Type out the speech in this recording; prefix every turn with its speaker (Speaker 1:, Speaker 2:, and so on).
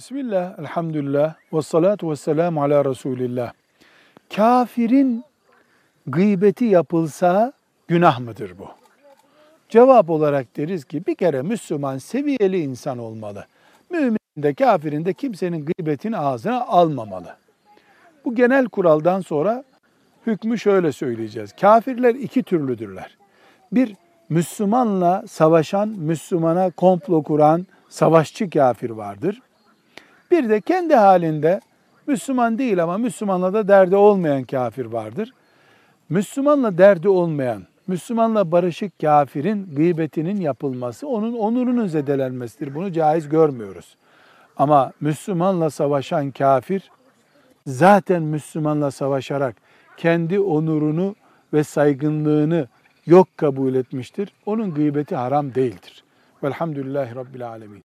Speaker 1: Bismillah, elhamdülillah, ve salatu ve selamu ala Resulillah. Kafirin gıybeti yapılsa günah mıdır bu? Cevap olarak deriz ki bir kere Müslüman seviyeli insan olmalı. Mümin de kafirin de kimsenin gıybetini ağzına almamalı. Bu genel kuraldan sonra hükmü şöyle söyleyeceğiz. Kafirler iki türlüdürler. Bir, Müslümanla savaşan, Müslümana komplo kuran savaşçı kafir vardır. Bir de kendi halinde Müslüman değil ama Müslümanla da derdi olmayan kafir vardır. Müslümanla derdi olmayan, Müslümanla barışık kafirin gıybetinin yapılması onun onurunun zedelenmesidir. Bunu caiz görmüyoruz. Ama Müslümanla savaşan kafir zaten Müslümanla savaşarak kendi onurunu ve saygınlığını yok kabul etmiştir. Onun gıybeti haram değildir. Velhamdülillahi Rabbil Alemin.